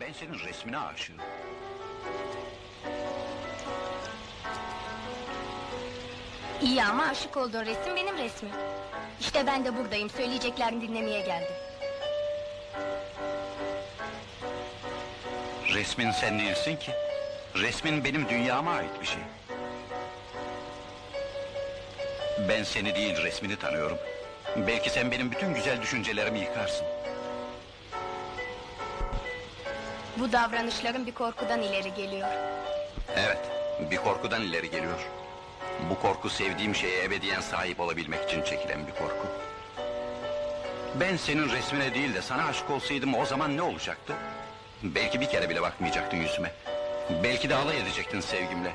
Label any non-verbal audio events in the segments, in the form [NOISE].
Ben senin resmine aşığım. İyi ama aşık olduğun resim benim resmim. İşte ben de buradayım. Söyleyeceklerini dinlemeye geldim. Resmin sen değilsin ki. Resmin benim dünyama ait bir şey. Ben seni değil resmini tanıyorum. Belki sen benim bütün güzel düşüncelerimi yıkarsın. Bu davranışların bir korkudan ileri geliyor. Evet, bir korkudan ileri geliyor. Bu korku sevdiğim şeye ebediyen sahip olabilmek için çekilen bir korku. Ben senin resmine değil de sana aşık olsaydım o zaman ne olacaktı? Belki bir kere bile bakmayacaktın yüzüme. Belki de alay edecektin sevgimle.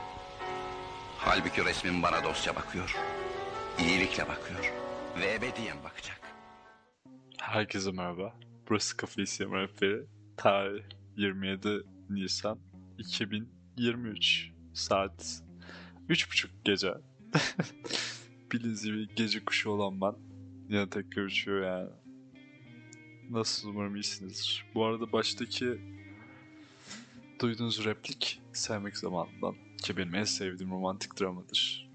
Halbuki resmin bana dostça bakıyor. İyilikle bakıyor. Ve ebediyen bakacak. Herkese merhaba. Burası Kafa İsyan Rehberi. Tarih 27 Nisan 2023. Saat 3.30 gece. [LAUGHS] Bildiğiniz gibi gece kuşu olan ben. Yine tekrar uçuyor yani. Nasıl umarım iyisinizdir. Bu arada baştaki duyduğunuz replik Sevmek Zamanı'ndan ki benim en sevdiğim romantik dramadır.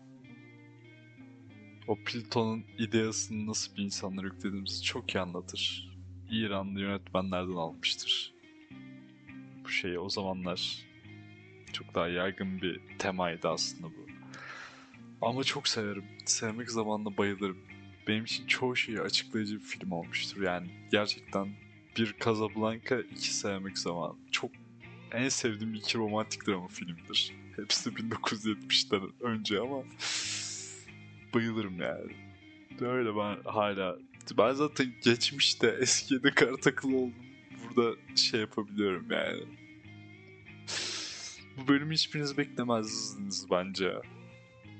O Platon'un ideasını nasıl bir insanlara yüklediğimizi çok iyi anlatır. İranlı yönetmenlerden almıştır. Bu şeyi o zamanlar çok daha yaygın bir temaydı aslında bu. Ama çok severim. Sevmek zamanla bayılırım. Benim için çoğu şeyi açıklayıcı bir film olmuştur. Yani gerçekten bir Casablanca, iki Sevmek Zamanı. Çok en sevdiğim iki romantik drama filmdir. Hepsi 1970'ten önce ama bayılırım yani. Öyle ben hala ben zaten geçmişte eskiye de kara takılı oldum. Burada şey yapabiliyorum yani. Bu bölümü hiçbiriniz beklemezdiniz bence.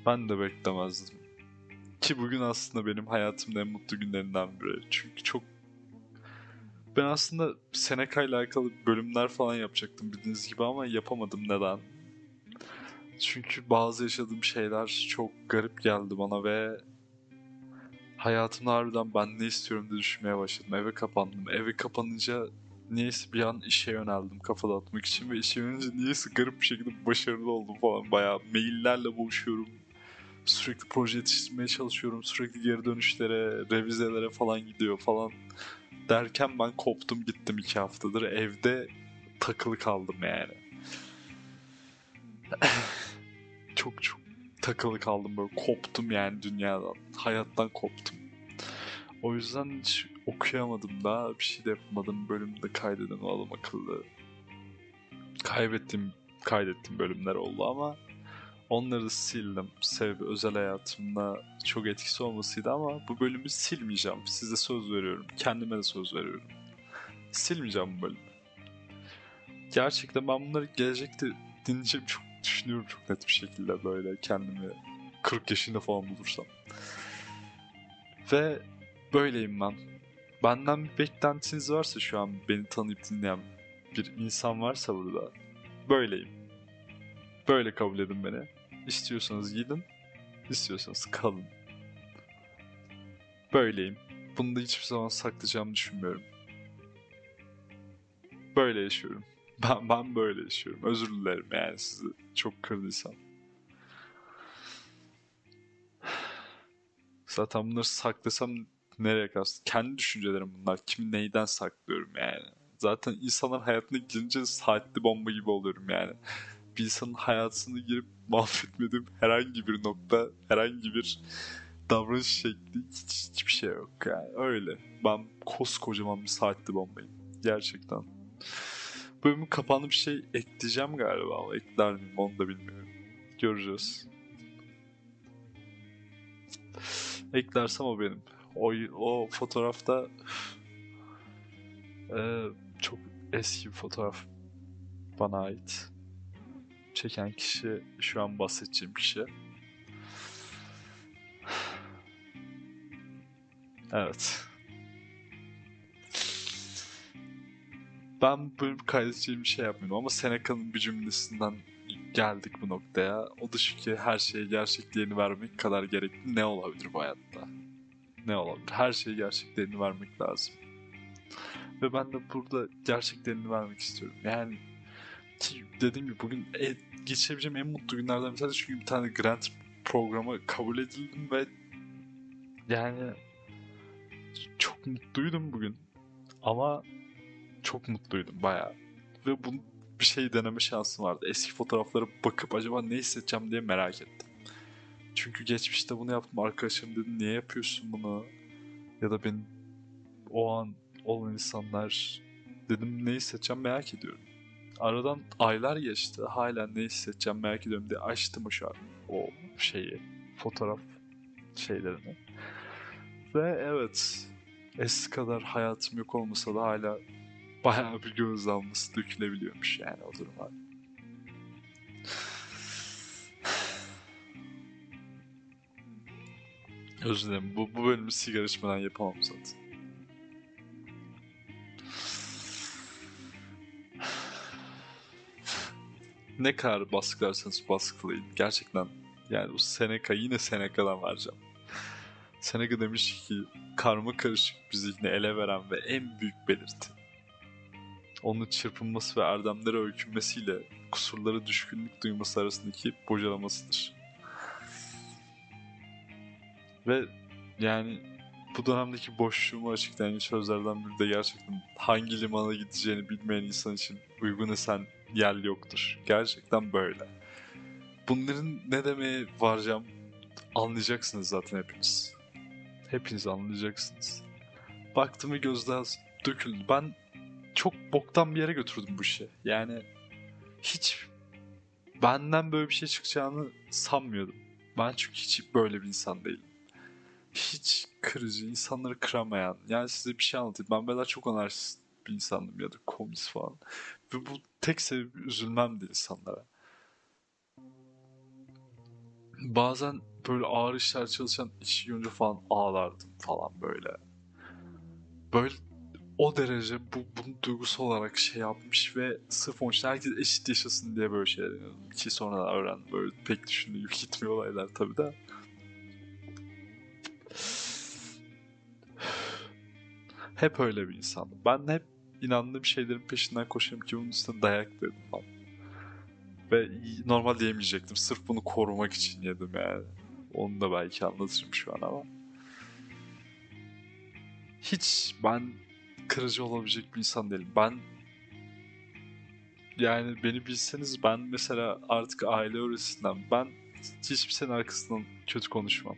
Ben de beklemezdim. Ki bugün aslında benim hayatımın en mutlu günlerinden biri. Çünkü çok... Ben aslında Seneca ile alakalı bölümler falan yapacaktım bildiğiniz gibi ama yapamadım. Neden? Çünkü bazı yaşadığım şeyler çok garip geldi bana ve hayatımda harbiden ben ne istiyorum diye düşünmeye başladım. Eve kapandım. Eve kapanınca niyeyse bir an işe yöneldim kafa dağıtmak için ve işe yönelince niyeyse garip bir şekilde başarılı oldum falan. Bayağı maillerle boğuşuyorum. Sürekli proje yetiştirmeye çalışıyorum. Sürekli geri dönüşlere, revizelere falan gidiyor falan. Derken ben koptum gittim iki haftadır. Evde takılı kaldım yani. çok çok takılı kaldım böyle koptum yani dünyadan. Hayattan koptum. O yüzden hiç okuyamadım daha bir şey de yapamadım. Bölümde kaydedem alım akıllı. Kaybettim, kaydettim bölümler oldu ama onları da sildim. Sebebi özel hayatımda çok etkisi olmasıydı ama bu bölümü silmeyeceğim. Size söz veriyorum. Kendime de söz veriyorum. Silmeyeceğim bu bölümü. Gerçekten ben bunları gelecekte dinleyeceğim çok düşünüyorum çok net bir şekilde böyle kendimi 40 yaşında falan bulursam. Ve böyleyim ben. Benden bir beklentiniz varsa şu an beni tanıyıp dinleyen bir insan varsa burada böyleyim. Böyle kabul edin beni. İstiyorsanız gidin, istiyorsanız kalın. Böyleyim. Bunu da hiçbir zaman saklayacağımı düşünmüyorum. Böyle yaşıyorum. [LAUGHS] Ben, ben böyle yaşıyorum. Özür dilerim yani sizi çok kırdıysam. [SIGHS] Zaten bunları saklasam nereye kalsın? Kendi düşüncelerim bunlar. Kimi neyden saklıyorum yani. Zaten insanların hayatına girince saatli bomba gibi oluyorum yani. Bir insanın hayatını girip [LAUGHS] mahvetmediğim herhangi bir nokta, herhangi bir davranış şekli hiç, hiçbir şey yok yani. Öyle. Ben koskocaman bir saatli bombayım. Gerçekten. Bölümün kapandı bir şey ekleyeceğim galiba ama ekler miyim onu da bilmiyorum. Göreceğiz. Eklersem o benim. O, o fotoğrafta e, çok eski bir fotoğraf bana ait. Çeken kişi şu an bahsedeceğim kişi. Evet. Ben bölüm kaydedeceğim bir şey yapmıyorum ama Seneca'nın bir cümlesinden geldik bu noktaya. O da şu ki her şeye gerçekliğini vermek kadar gerekli ne olabilir bu hayatta? Ne olabilir? Her şeye gerçekliğini vermek lazım. Ve ben de burada gerçeklerini vermek istiyorum. Yani ki dediğim gibi bugün e, geçirebileceğim en mutlu günlerden bir tanesi çünkü bir tane grant programa kabul edildim ve yani çok mutluydum bugün. Ama çok mutluydum bayağı. Ve bu bir şey deneme şansım vardı. Eski fotoğraflara bakıp acaba ne hissedeceğim diye merak ettim. Çünkü geçmişte bunu yaptım. Arkadaşım dedi niye yapıyorsun bunu? Ya da ben o an olan insanlar dedim ne hissedeceğim merak ediyorum. Aradan aylar geçti. Hala ne hissedeceğim merak ediyorum diye açtım şu an o şeyi. Fotoğraf şeylerini. Ve evet eski kadar hayatım yok olmasa da hala bayağı bir göz dökülebiliyormuş yani o duruma. Özür dilerim. Bu, bu bölümü sigara içmeden yapamam zaten. ne kadar baskılarsanız baskılayın. Gerçekten yani bu Seneca yine Seneca'dan vereceğim. Seneca demiş ki karma karışık bir zihni ele veren ve en büyük belirti. Onun çırpınması ve erdemlere öykünmesiyle kusurlara düşkünlük duyması arasındaki bocalamasıdır. Ve yani bu dönemdeki boşluğumu açıklayan sözlerden biri de gerçekten hangi limana gideceğini bilmeyen insan için uygun esen yer yoktur. Gerçekten böyle. Bunların ne demeye varacağım anlayacaksınız zaten hepiniz. Hepiniz anlayacaksınız. Baktım ve gözler döküldü. Ben çok boktan bir yere götürdüm bu işi. Yani hiç benden böyle bir şey çıkacağını sanmıyordum. Ben çünkü hiç böyle bir insan değilim. Hiç kırıcı, insanları kıramayan. Yani size bir şey anlatayım. Ben böyle çok anarşist bir insandım ya da komünist falan. Ve bu tek sebebi üzülmemdi insanlara. Bazen böyle ağır işler çalışan işi görünce falan ağlardım falan böyle. Böyle o derece bu bunu duygusal olarak şey yapmış ve sırf onun için herkes eşit yaşasın diye böyle şeyler inanıyordum. Ki sonradan öğrendim böyle pek düşündüğüm gitmiyor olaylar tabii de. Hep öyle bir insandım. Ben hep inandığım şeylerin peşinden koşuyorum ki bunun üstüne dayak yedim falan. Ve normal yemeyecektim. Sırf bunu korumak için yedim yani. Onu da belki anlatırım şu an ama. Hiç ben kırıcı olabilecek bir insan değilim. Ben yani beni bilseniz ben mesela artık aile öğretisinden ben hiç kimsenin arkasından kötü konuşmam.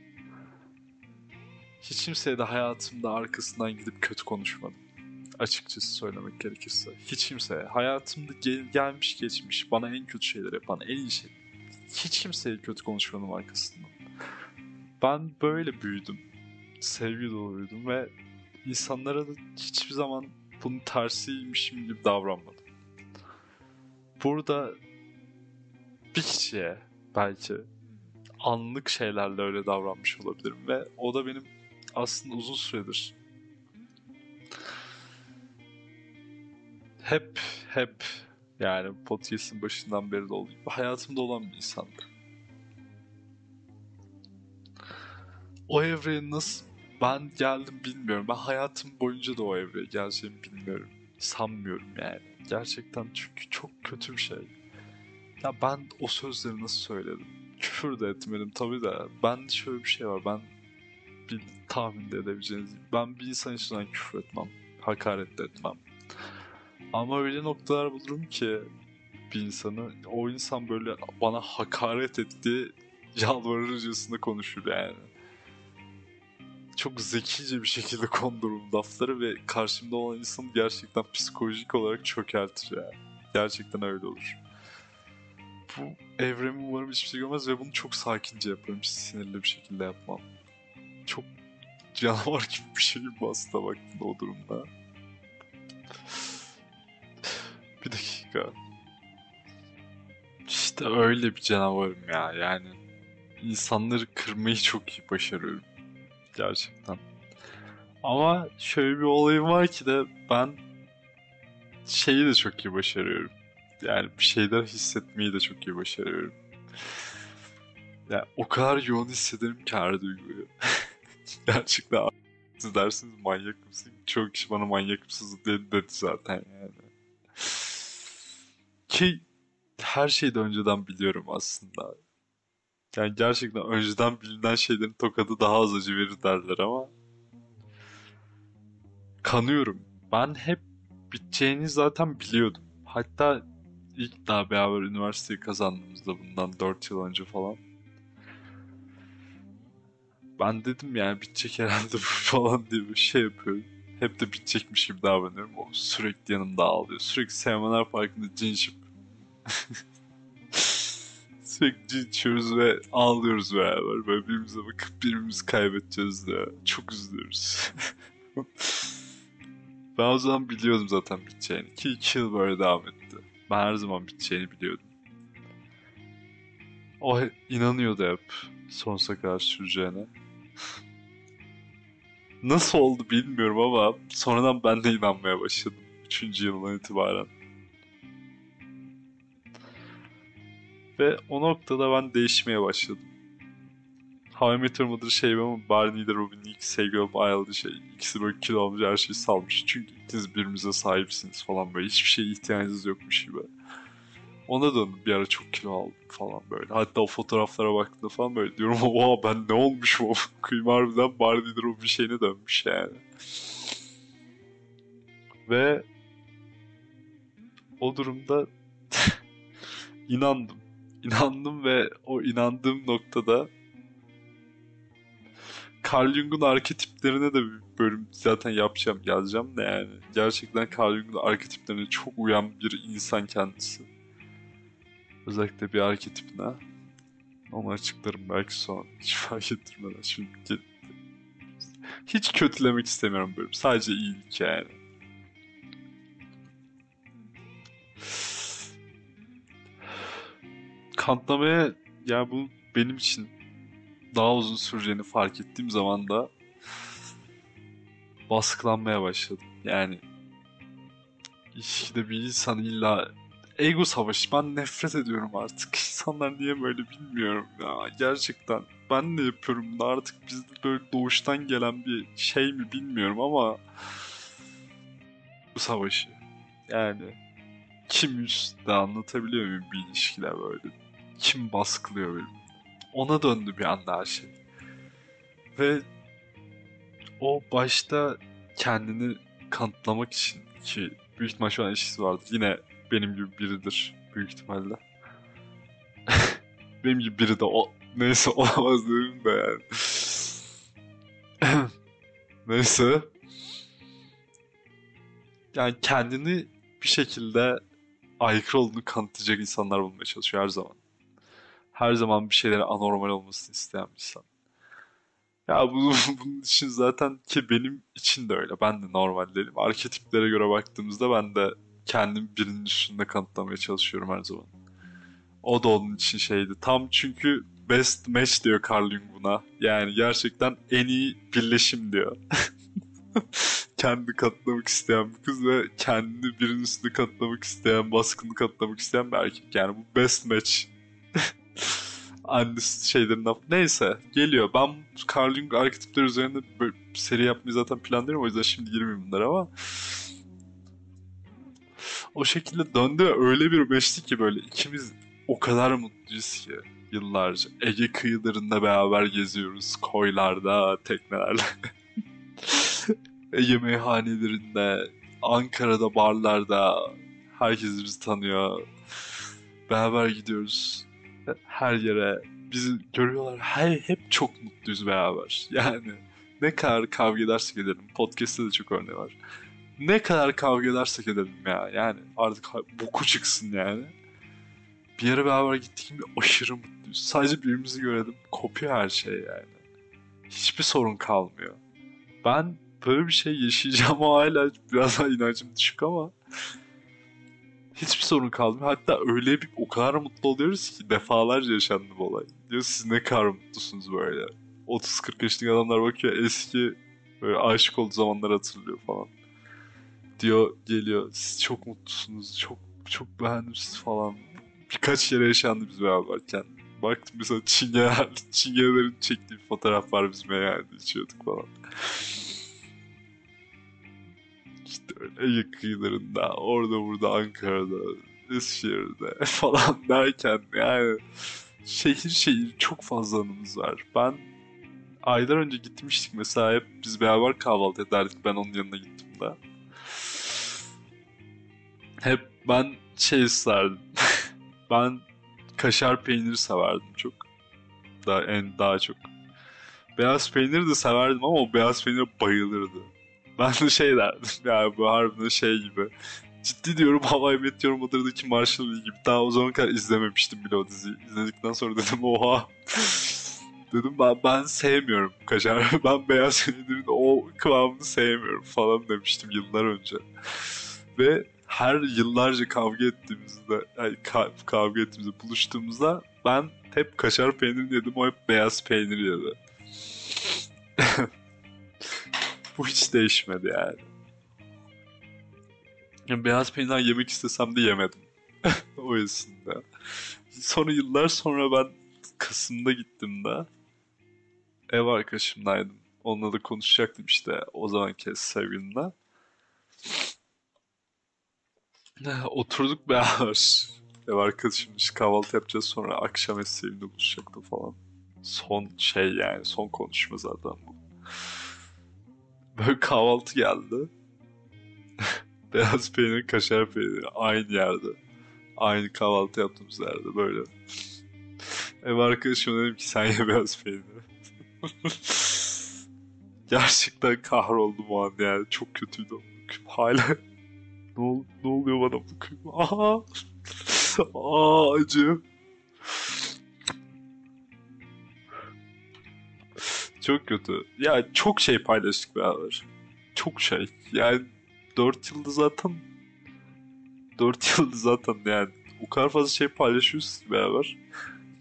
Hiç kimseye de hayatımda arkasından gidip kötü konuşmadım. Açıkçası söylemek gerekirse. Hiç kimseye. Hayatımda gel- gelmiş geçmiş bana en kötü şeyler yapan, en iyi şey. Hiç kimseye kötü konuşmadım arkasından. Ben böyle büyüdüm. Sevgi doluyordum ve insanlara da hiçbir zaman bunun tersiymişim gibi davranmadım. Burada bir kişiye belki anlık şeylerle öyle davranmış olabilirim ve o da benim aslında uzun süredir hep hep yani podcast'in başından beri de olduğu gibi hayatımda olan bir insandı. O evreye nasıl ben geldim bilmiyorum. Ben hayatım boyunca da o evreye geleceğimi bilmiyorum. Sanmıyorum yani. Gerçekten çünkü çok kötü bir şey. Ya ben o sözleri nasıl söyledim? Küfür de etmedim tabii de. Ben şöyle bir şey var. Ben bir tahmin de edebileceğiniz. Ben bir insan için küfür etmem. Hakaret etmem. Ama öyle noktalar bulurum ki bir insanı o insan böyle bana hakaret etti [LAUGHS] yalvarırcasına konuşur yani. Çok zekice bir şekilde kondururum lafları ve karşımda olan insan gerçekten psikolojik olarak çökertir yani. Gerçekten öyle olur. Bu evremi umarım hiçbir şey görmez ve bunu çok sakince yaparım. Sinirli bir şekilde yapmam. Çok canavar gibi bir şeyim aslında baktığında o durumda. Bir dakika. İşte öyle bir canavarım ya yani. insanları kırmayı çok iyi başarıyorum. Gerçekten. Ama şöyle bir olayım var ki de ben şeyi de çok iyi başarıyorum. Yani bir şeyler hissetmeyi de çok iyi başarıyorum. Yani o kadar yoğun hissederim ki her duyguyu. [LAUGHS] Gerçekten Siz dersiniz manyak mısın? Çok kişi bana manyak mısınız dedi, dedi zaten yani. Ki her şeyi de önceden biliyorum aslında. Yani gerçekten önceden bilinen şeylerin tokadı daha az acı verir derler ama kanıyorum. Ben hep biteceğini zaten biliyordum. Hatta ilk daha beraber üniversiteyi kazandığımızda bundan 4 yıl önce falan. Ben dedim yani bitecek herhalde bu [LAUGHS] falan diye bir şey yapıyorum. Hep de bitecekmiş gibi davranıyorum. O sürekli yanımda ağlıyor. Sürekli Sevmenler Parkı'nda cin içip [LAUGHS] sürekli cin içiyoruz ve ağlıyoruz beraber. Böyle birbirimize bakıp birbirimizi kaybedeceğiz diye. Çok üzülüyoruz. [LAUGHS] ben o zaman biliyordum zaten biteceğini. Ki iki yıl böyle devam etti. Ben her zaman biteceğini biliyordum. O inanıyordu hep sonsuza kadar süreceğine. Nasıl oldu bilmiyorum ama sonradan ben de inanmaya başladım. Üçüncü yıldan itibaren. Ve o noktada ben değişmeye başladım. How I Met Your Mother şey ama Barney ile Robin'in ilk sevgili olup ayrıldığı şey. İkisi böyle kilo almış her şeyi salmış. Çünkü ikiniz birbirinize sahipsiniz falan böyle. Hiçbir şeye ihtiyacınız yokmuş gibi. Ona döndüm bir ara çok kilo aldım falan böyle. Hatta o fotoğraflara baktığımda falan böyle diyorum oha ben ne olmuşum o [LAUGHS] kıyım harbiden Barney'dir o bir şeyine dönmüş yani. Ve o durumda [LAUGHS] inandım. İnandım ve o inandığım noktada Carl Jung'un arketiplerine de bir bölüm zaten yapacağım, yazacağım da yani. Gerçekten Carl Jung'un arketiplerine çok uyan bir insan kendisi. Özellikle bir arketipine. Onu açıklarım belki sonra. [LAUGHS] Hiç fark ettirmeden şimdi. Hiç kötülemek istemiyorum bölüm. Sadece iyilik yani. Kanıtlamaya yani bu benim için daha uzun süreceğini fark ettiğim zaman da baskılanmaya başladım. Yani ilişkide bir insan illa ego savaşı. Ben nefret ediyorum artık. [LAUGHS] İnsanlar niye böyle bilmiyorum ya. Gerçekten ben de yapıyorum bunu artık bizde böyle doğuştan gelen bir şey mi bilmiyorum ama bu savaşı. Yani kim üstte anlatabiliyor muyum bir ilişkiler böyle? Kim baskılıyor benim? Ona döndü bir anda her şey. Ve o başta kendini kanıtlamak için ki büyük ihtimal şu an ilişkisi vardır. Yine benim gibi biridir büyük ihtimalle. [LAUGHS] benim gibi biri de o neyse olamaz dedim de yani. [CLEARS THROAT] neyse. Yani kendini bir şekilde aykırı olduğunu kanıtlayacak insanlar bulmaya çalışıyor her zaman. Her zaman bir şeylerin anormal olmasını isteyen bir insan. Ya bu, [LAUGHS] bunun için zaten ki benim için de öyle. Ben de normal değilim. Arketiplere göre baktığımızda ben de kendim birinin üstünde kanıtlamaya çalışıyorum her zaman. O da onun için şeydi. Tam çünkü best match diyor Carl Jung buna. Yani gerçekten en iyi birleşim diyor. [LAUGHS] Kendi katlamak isteyen bir kız ve kendini birinin üstünde katlamak isteyen, baskını katlamak isteyen bir erkek. Yani bu best match. [LAUGHS] Annesi şeylerinden. Neyse geliyor. Ben Carl Jung arketipleri üzerinde seri yapmayı zaten planlıyorum. O yüzden şimdi girmeyeyim bunlara ama o şekilde döndü ve öyle bir meşti ki böyle ikimiz o kadar mutluyuz ki yıllarca. Ege kıyılarında beraber geziyoruz. Koylarda, teknelerle. [LAUGHS] Ege meyhanelerinde, Ankara'da barlarda herkes bizi tanıyor. Beraber gidiyoruz her yere. Bizi görüyorlar. Her, hep çok mutluyuz beraber. Yani ne kadar kavga edersek edelim. Podcast'te de çok örneği var. Ne kadar kavga edersek edelim ya. Yani artık boku çıksın yani. Bir yere beraber gittik gibi aşırı mutluyuz. Sadece birbirimizi görelim. Kopuyor her şey yani. Hiçbir sorun kalmıyor. Ben böyle bir şey yaşayacağım hala biraz daha inancım düşük ama hiçbir sorun kalmıyor. Hatta öyle bir o kadar mutlu oluyoruz ki defalarca yaşandı bu olay. Diyor siz ne kadar mutlusunuz böyle. 30-40 yaşındaki adamlar bakıyor eski böyle aşık olduğu zamanları hatırlıyor falan. Diyor geliyor siz çok mutlusunuz çok çok beğendim falan. Birkaç yere yaşandı biz beraberken. Baktım mesela çingeneler, [LAUGHS] çingenelerin çektiği bir fotoğraf var biz meyhanede içiyorduk falan. Ege kıyılarında, orada burada Ankara'da, Eskişehir'de [LAUGHS] falan derken yani şehir şehir çok fazla anımız var. Ben aylar önce gitmiştik mesela hep biz beraber kahvaltı ederdik ben onun yanına gittim de. Hep ben şey isterdim. [LAUGHS] ben kaşar peyniri severdim çok. Daha en daha çok. Beyaz peyniri de severdim ama o beyaz peynire bayılırdı. Ben de şey derdim [LAUGHS] yani bu harbiden şey gibi. Ciddi diyorum Hawaii Meteor Mother'daki Marshall gibi. Daha o zaman kadar izlememiştim bile o diziyi. İzledikten sonra dedim oha. [LAUGHS] dedim ben, ben sevmiyorum kaşar. Ben beyaz peynirin o kıvamını sevmiyorum falan demiştim yıllar önce. Ve her yıllarca kavga ettiğimizde, yani ka- kavga ettiğimizde, buluştuğumuzda ben hep kaşar peyniri yedim, o hep beyaz peynir yedi. [LAUGHS] Bu hiç değişmedi yani. yani beyaz peynir yemek istesem de yemedim. [LAUGHS] o yüzden. Sonra yıllar sonra ben Kasım'da gittim de ev arkadaşımdaydım. Onunla da konuşacaktım işte o zamanki sevgilimle. [LAUGHS] Oturduk beraber. Ev arkadaşım işte kahvaltı yapacağız sonra akşam sevgimle buluşacaktım falan. Son şey yani son konuşma zaten bu. Böyle kahvaltı geldi. [LAUGHS] Beyaz peynir, kaşar peyniri aynı yerde. Aynı kahvaltı yaptığımız yerde böyle. Ev arkadaşıma dedim ki sen ye beyaz peyniri. [LAUGHS] Gerçekten kahroldum o an yani. Çok kötüydü. Hala ne, ol- ne oluyor bana bakıyorum. Aha! Aa acı. Çok kötü. Ya çok şey paylaştık beraber. Çok şey. Yani 4 yılda zaten 4 [LAUGHS] yılda zaten yani o kadar fazla şey paylaşıyoruz ki beraber.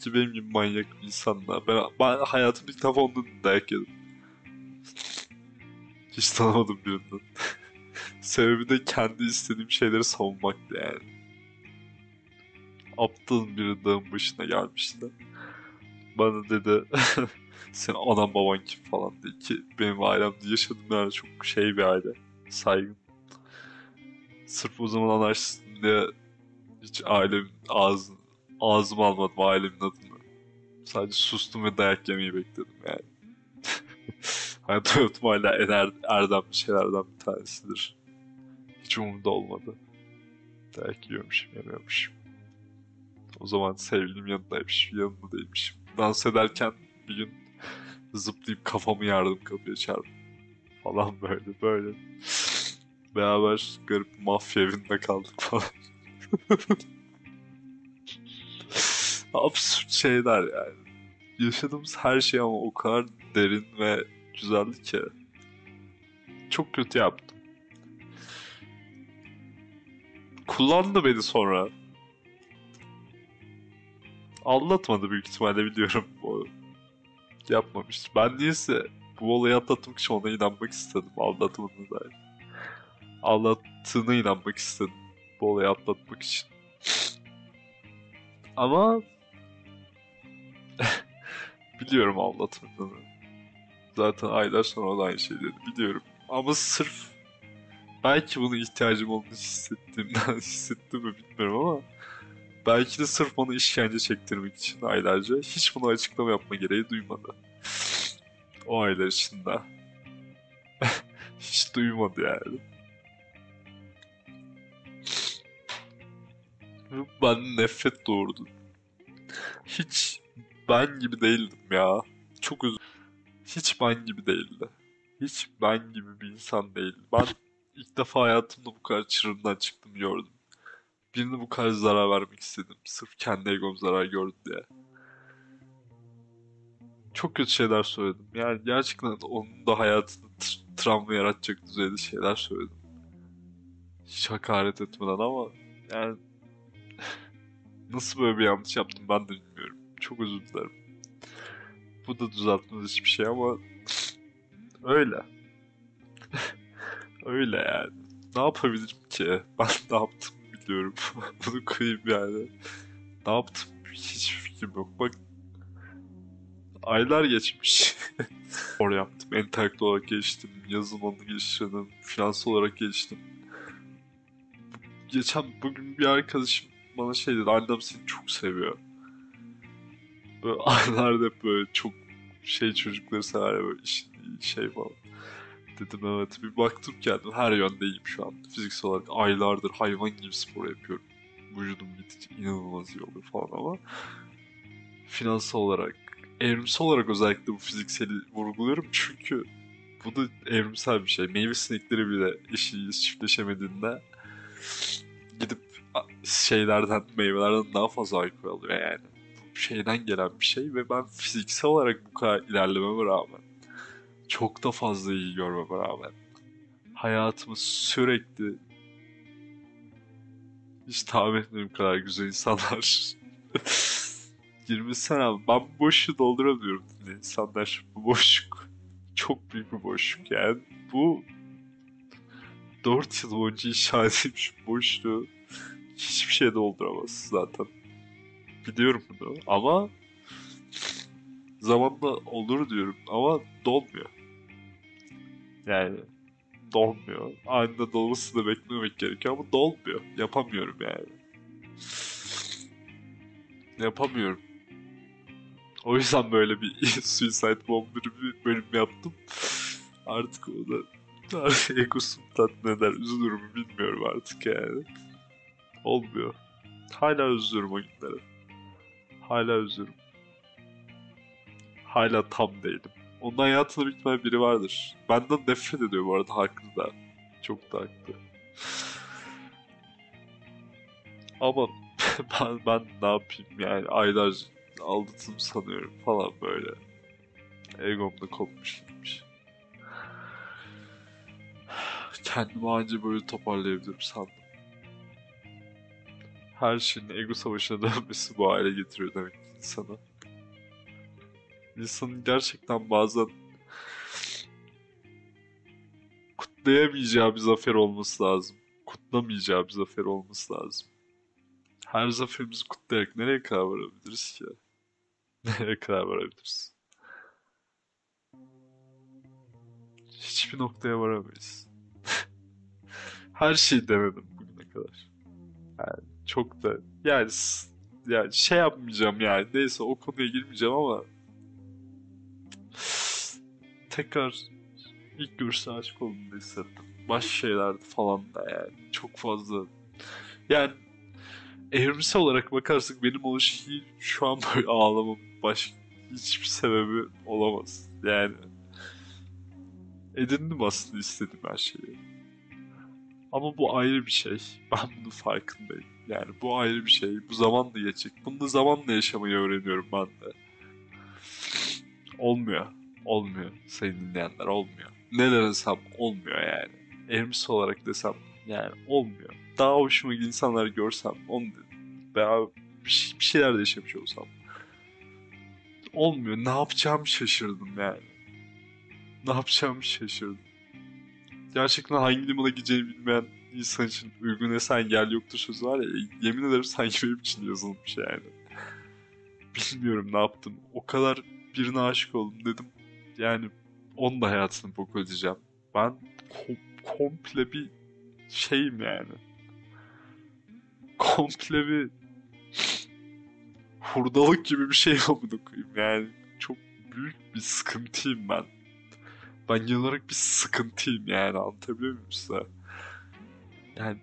Ki benim gibi manyak bir insanla. Ben, ben hayatımda ilk defa ondan dayak yedim. Hiç tanımadım birinden. Sebebi de kendi istediğim şeyleri savunmaktı yani. Aptal biri dağın başına gelmişti. Bana dedi [LAUGHS] sen anan baban kim falan diye ki benim ailemde yaşadığım yer çok şey bir aile. Saygın. Sırf o zaman anlaşsın diye hiç ailemin ağzını, ağzıma almadım ailemin adını. Sadece sustum ve dayak yemeyi bekledim yani. [LAUGHS] Hayatım hala en er, şeylerden bir tanesidir. Hiç umurumda olmadı. Dayak yiyormuşum, yemiyormuşum. O zaman sevgilim yanındaymış, yanında değilmişim. Dans ederken bir gün zıplayıp kafamı yardım kapıya çarptım. Falan böyle böyle. Beraber garip mafya evinde kaldık falan. [LAUGHS] Absürt şeyler yani. Yaşadığımız her şey ama o kadar derin ve güzeldi ki. Çok kötü yaptım. Kullandı beni sonra. Aldatmadı büyük ihtimalle biliyorum. O yapmamıştır. Ben niyeyse bu olayı atlatmak için ona inanmak istedim. Aldatmadığına dair. Aldattığına inanmak istedim. Bu olayı atlatmak için. Ama [LAUGHS] biliyorum aldatmadığını. Zaten aylar sonra o da aynı şey dedi. Biliyorum. Ama sırf belki bunu ihtiyacım olduğunu hissettiğimden [LAUGHS] hissettim mi bilmiyorum ama belki de sırf bana işkence çektirmek için aylarca hiç buna açıklama yapma gereği duymadı. O aylar içinde. [LAUGHS] hiç duymadı yani. Ben nefret doğurdu. Hiç ben gibi değildim ya. Çok üzüldüm. Hiç ben gibi değildi. Hiç ben gibi bir insan değildi. Ben ilk defa hayatımda bu kadar çığırından çıktım gördüm. Birine bu kadar zarar vermek istedim. Sırf kendi egom zarar gördü diye. Çok kötü şeyler söyledim. Yani gerçekten onun da hayatında tr- travma yaratacak düzeyde şeyler söyledim. Hiç hakaret etmeden ama yani [LAUGHS] nasıl böyle bir yanlış yaptım ben de bilmiyorum. Çok özür dilerim. Bu da düzeltmez hiçbir şey ama [LAUGHS] öyle. Öyle yani. Ne yapabilirim ki? [LAUGHS] Ben ne yaptım biliyorum. [LAUGHS] Bunu koyayım yani. Ne yaptım? Hiç fikrim yok. Bak aylar geçmiş. [LAUGHS] Spor yaptım. Entelektüel olarak geliştim. Yazılımını geliştirdim. Finansal olarak geliştim. geçen bugün bir arkadaşım bana şey dedi. Annem seni çok seviyor. Böyle aylarda hep böyle çok şey çocukları sever böyle şey falan. Dedim evet bir baktım kendim her yönde iyiyim şu an. Fiziksel olarak aylardır hayvan gibi spor yapıyorum. Vücudum gittikçe inanılmaz iyi oluyor falan ama finansal olarak, evrimsel olarak özellikle bu fizikseli vurguluyorum çünkü bu da evrimsel bir şey. Meyve sinekleri bile eşiğiz çiftleşemediğinde gidip şeylerden, meyvelerden daha fazla alkol alıyor yani. Bu şeyden gelen bir şey ve ben fiziksel olarak bu kadar ilerlememe rağmen çok da fazla iyi görmeme rağmen. Hayatımı sürekli hiç tahmin etmediğim kadar güzel insanlar [LAUGHS] 20 sene ben boşluğu dolduramıyorum dedi. İnsanlar bu boşluk çok büyük bir boşluk yani. Bu 4 yıl boyunca inşa edilmiş boşluğu hiçbir şey dolduramaz zaten. Biliyorum bunu ama zamanla olur diyorum ama dolmuyor yani dolmuyor. Anında dolmasını beklemek gerekiyor ama dolmuyor. Yapamıyorum yani. Yapamıyorum. O yüzden böyle bir [LAUGHS] Suicide Bomber bir bölüm yaptım. Artık o da [LAUGHS] egosum tatmin eder. Üzülür bilmiyorum artık yani. Olmuyor. Hala üzülürüm o günlere. Hala üzülürüm. Hala tam değilim. Onun hayatında büyük ihtimalle biri vardır. Benden nefret ediyor bu arada haklı da. Çok da haklı. Ama [LAUGHS] ben, ben ne yapayım yani aylarca aldatım sanıyorum falan böyle. Egomda kopmuş gitmiş. Kendimi anca böyle toparlayabilirim sandım. Her şeyin ego savaşına [LAUGHS] dönmesi bu hale getiriyor demek ki insana. İnsanın gerçekten bazen kutlayamayacağı bir zafer olması lazım. Kutlamayacağı bir zafer olması lazım. Her zaferimizi kutlayarak nereye kadar varabiliriz ki? [LAUGHS] Nereye kadar varabiliriz? Hiçbir noktaya varamayız. [LAUGHS] Her şeyi denedim bugüne kadar. Yani çok da yani yani şey yapmayacağım yani neyse o konuya girmeyeceğim ama [LAUGHS] tekrar ilk görüşte aşık olduğumu hissettim. Baş şeylerdi falan da yani çok fazla yani evrimsel olarak bakarsak benim oluş şu an böyle [LAUGHS] ağlamam başka hiçbir sebebi olamaz. Yani edindim aslında istediğim her şeyi. Ama bu ayrı bir şey. [LAUGHS] Ben bunun farkındayım. Yani bu ayrı bir şey. Bu zamanla geçecek. Bunu da zamanla yaşamayı öğreniyorum ben de. Olmuyor. Olmuyor sayın dinleyenler olmuyor. Ne denesem olmuyor yani. Evrimsel olarak desem yani olmuyor. Daha hoşuma giden insanları görsem onu veya şey- bir şeyler de yaşamış olsam. Olmuyor. Ne yapacağımı şaşırdım yani. Ne yapacağımı şaşırdım. Gerçekten hangi limana gideceğini bilmeyen insan için uygun esen yer yoktur sözü var ya. Yemin ederim sanki benim için yazılmış yani. [LAUGHS] Bilmiyorum ne yaptım. O kadar birine aşık oldum dedim. Yani onun da hayatını bok edeceğim. Ben kom- komple bir şeyim yani. Komple bir hurdalık gibi bir şey amına koyayım yani. Çok büyük bir sıkıntıyım ben. Ben genel olarak bir sıkıntıyım yani anlatabiliyor muyum size? Yani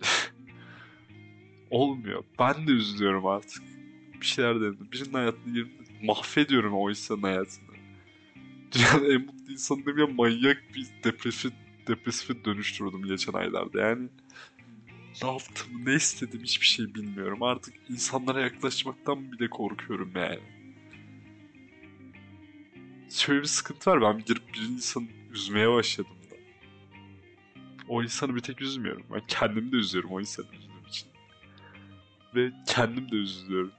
[LAUGHS] olmuyor. Ben de üzülüyorum artık. Bir şeyler denedim. Birinin hayatını girdim. Mahvediyorum o insanın hayatını. Dünyanın en mutlu insanı demeyeyim manyak bir depresif, depresife dönüştürdüm geçen aylarda. Yani ne yaptım, ne istedim hiçbir şey bilmiyorum. Artık insanlara yaklaşmaktan bile korkuyorum yani. Şöyle bir sıkıntı var. Ben girip bir insanı üzmeye başladım da. O insanı bir tek üzmüyorum. Ben kendimi de üzüyorum o insanı üzdüğüm için. Ve kendim de üzülüyorum.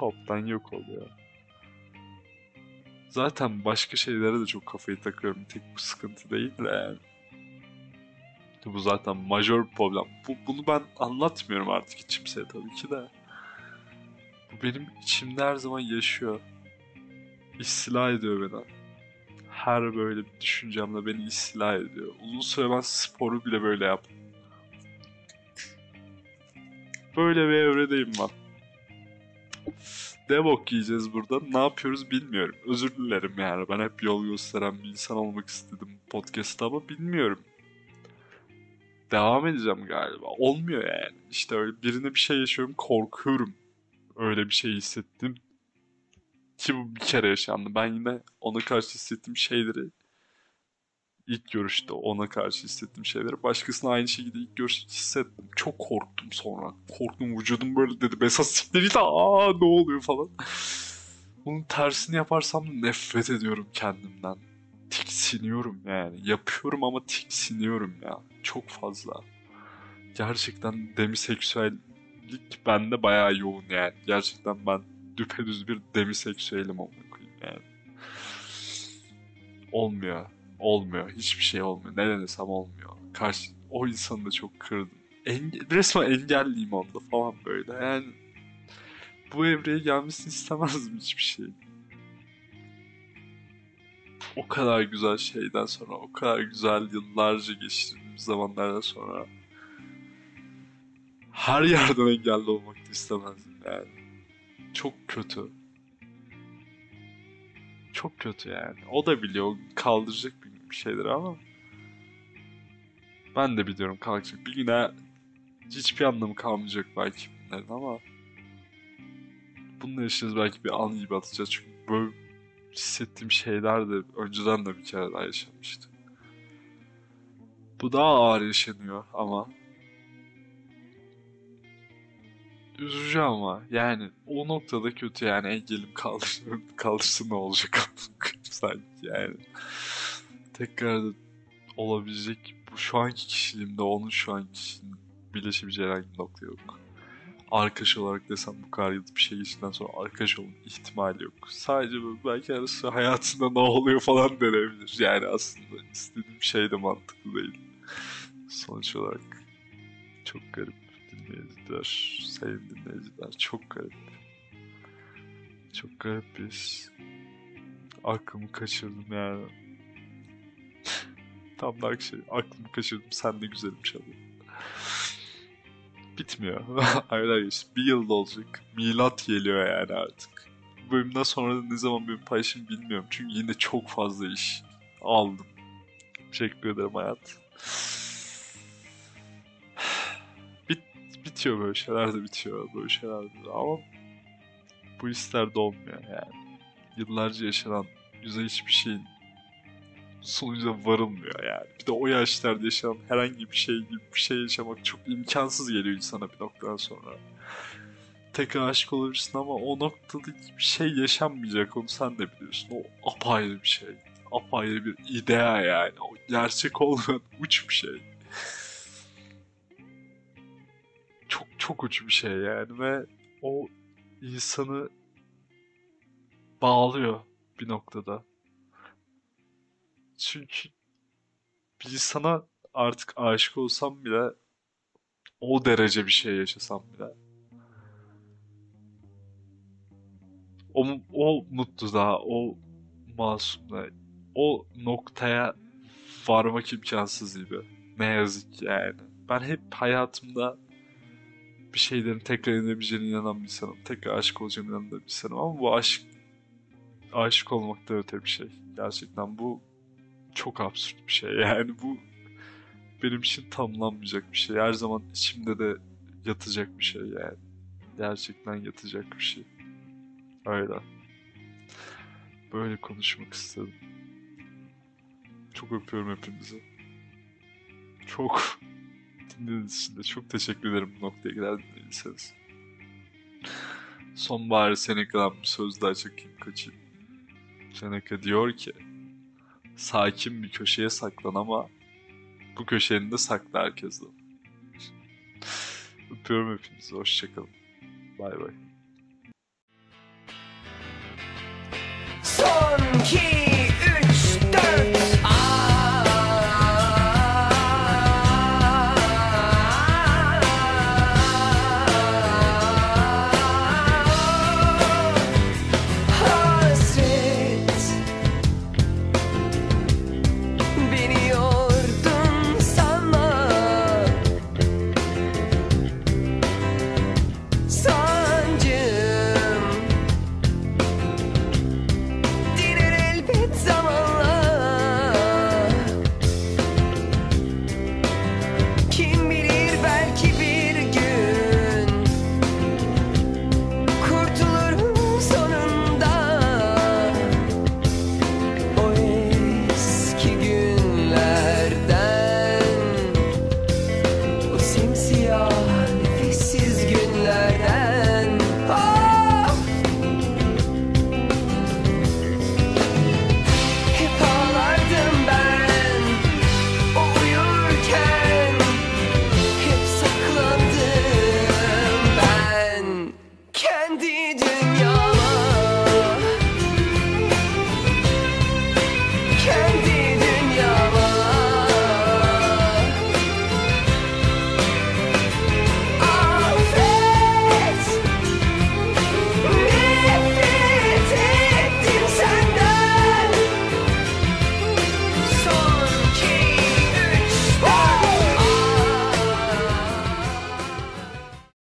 Toptan yok oluyor. Zaten başka şeylere de çok kafayı takıyorum. Tek bu sıkıntı değil de yani. Bu zaten majör problem. Bu, bunu ben anlatmıyorum artık hiç kimseye tabii ki de. Bu benim içimde her zaman yaşıyor. İstila ediyor beni. Her böyle bir düşüncemle beni istila ediyor. Uzun süre ben sporu bile böyle yaptım. Böyle bir evredeyim ben. Ne yiyeceğiz burada? Ne yapıyoruz bilmiyorum. Özür dilerim yani. Ben hep yol gösteren bir insan olmak istedim podcast'ta ama bilmiyorum. Devam edeceğim galiba. Olmuyor yani. İşte öyle birine bir şey yaşıyorum korkuyorum. Öyle bir şey hissettim. Ki bu bir kere yaşandı. Ben yine ona karşı hissettiğim şeyleri ilk görüşte ona karşı hissettiğim şeyleri başkasına aynı şekilde ilk görüşte hissettim. Çok korktum sonra. Korktum vücudum böyle dedi. Mesela siktir git aa ne oluyor falan. Bunun tersini yaparsam nefret ediyorum kendimden. Tiksiniyorum yani. Yapıyorum ama tiksiniyorum ya. Çok fazla. Gerçekten demiseksüellik bende bayağı yoğun yani. Gerçekten ben düpedüz bir demiseksüelim amına koyayım yani. Olmuyor. Olmuyor. Hiçbir şey olmuyor. Ne denesem olmuyor. Karşı o insanı da çok kırdım. Enge- resmen engelliyim onda falan böyle. Yani bu evreye gelmesini istemezdim hiçbir şey. O kadar güzel şeyden sonra, o kadar güzel yıllarca geçirdiğimiz zamanlardan sonra her yerden engelli olmak da istemezdim yani. Çok kötü. Çok kötü yani. O da biliyor kaldıracak bir şeyler ama ben de biliyorum kalkacak. Bir güne hiçbir anlamı kalmayacak belki bunların ama bunları yaşayacağız belki bir an gibi atacağız. Çünkü böyle hissettiğim şeyler de önceden de bir kere daha yaşanmıştı. Bu daha ağır yaşanıyor ama üzücü ama yani o noktada kötü yani engelim kaldır, [LAUGHS] kaldırsa ne olacak [LAUGHS] sanki yani. Tekrar olabilecek bu şu anki kişiliğimde onun şu anki kişiliğinin birleşebileceği herhangi bir nokta yok. Arkadaş olarak desem bu kadar yıl bir şey geçtikten sonra arkadaş olma ihtimali yok. Sadece böyle belki arası hayatında ne oluyor falan denebilir. Yani aslında istediğim şey de mantıklı değil. Sonuç olarak çok garip dinleyiciler, sayın dinleyiciler çok garip. Çok garip bir. Aklımı kaçırdım yani. Tam da şey, aklımı kaçırdım sen de güzelim çalıyor. Bitmiyor. [LAUGHS] Aylar geçti. Bir yılda olacak. Milat geliyor yani artık. Bu bölümden sonra ne zaman benim paylaşım bilmiyorum. Çünkü yine çok fazla iş aldım. Teşekkür ederim hayat. [SIGHS] Bit, bitiyor böyle şeyler de bitiyor. Böyle şeyler de. Ama bu hisler de olmuyor yani. Yıllarca yaşanan güzel hiçbir şeyin sonucuna varılmıyor yani. Bir de o yaşlarda yaşanan herhangi bir şey gibi bir şey yaşamak çok imkansız geliyor insana bir noktadan sonra. Tekrar aşık olabilirsin ama o noktada bir şey yaşanmayacak onu sen de biliyorsun. O apayrı bir şey. Apayrı bir idea yani. O gerçek olmayan uç bir şey. Çok çok uç bir şey yani ve o insanı bağlıyor bir noktada. Çünkü bir insana artık aşık olsam bile o derece bir şey yaşasam bile o, o mutluluğa, o masumluğa, o noktaya varmak imkansız gibi. Ne yazık ki yani. Ben hep hayatımda bir şeylerin tekrar inebileceğine inanan bir insanım. Tekrar aşık olacağına inanan bir insanım. Ama bu aşk aşık olmaktan öte bir şey. Gerçekten bu çok absürt bir şey. [LAUGHS] Yani bu benim için tamamlanmayacak bir şey. Her zaman içimde de yatacak bir şey yani. Gerçekten yatacak bir şey. Öyle. Böyle konuşmak istedim. Çok öpüyorum hepinizi. Çok [LAUGHS] dinlediğiniz için de çok teşekkür ederim bu noktaya kadar dinlediyseniz. Sonbahar Seneca'dan bir söz daha çekeyim kaçayım. Seneca diyor ki sakin bir köşeye saklan ama bu köşenin de saklı herkeste. Öpüyorum hepinizi. Hoşçakalın. Bay bay. Son 2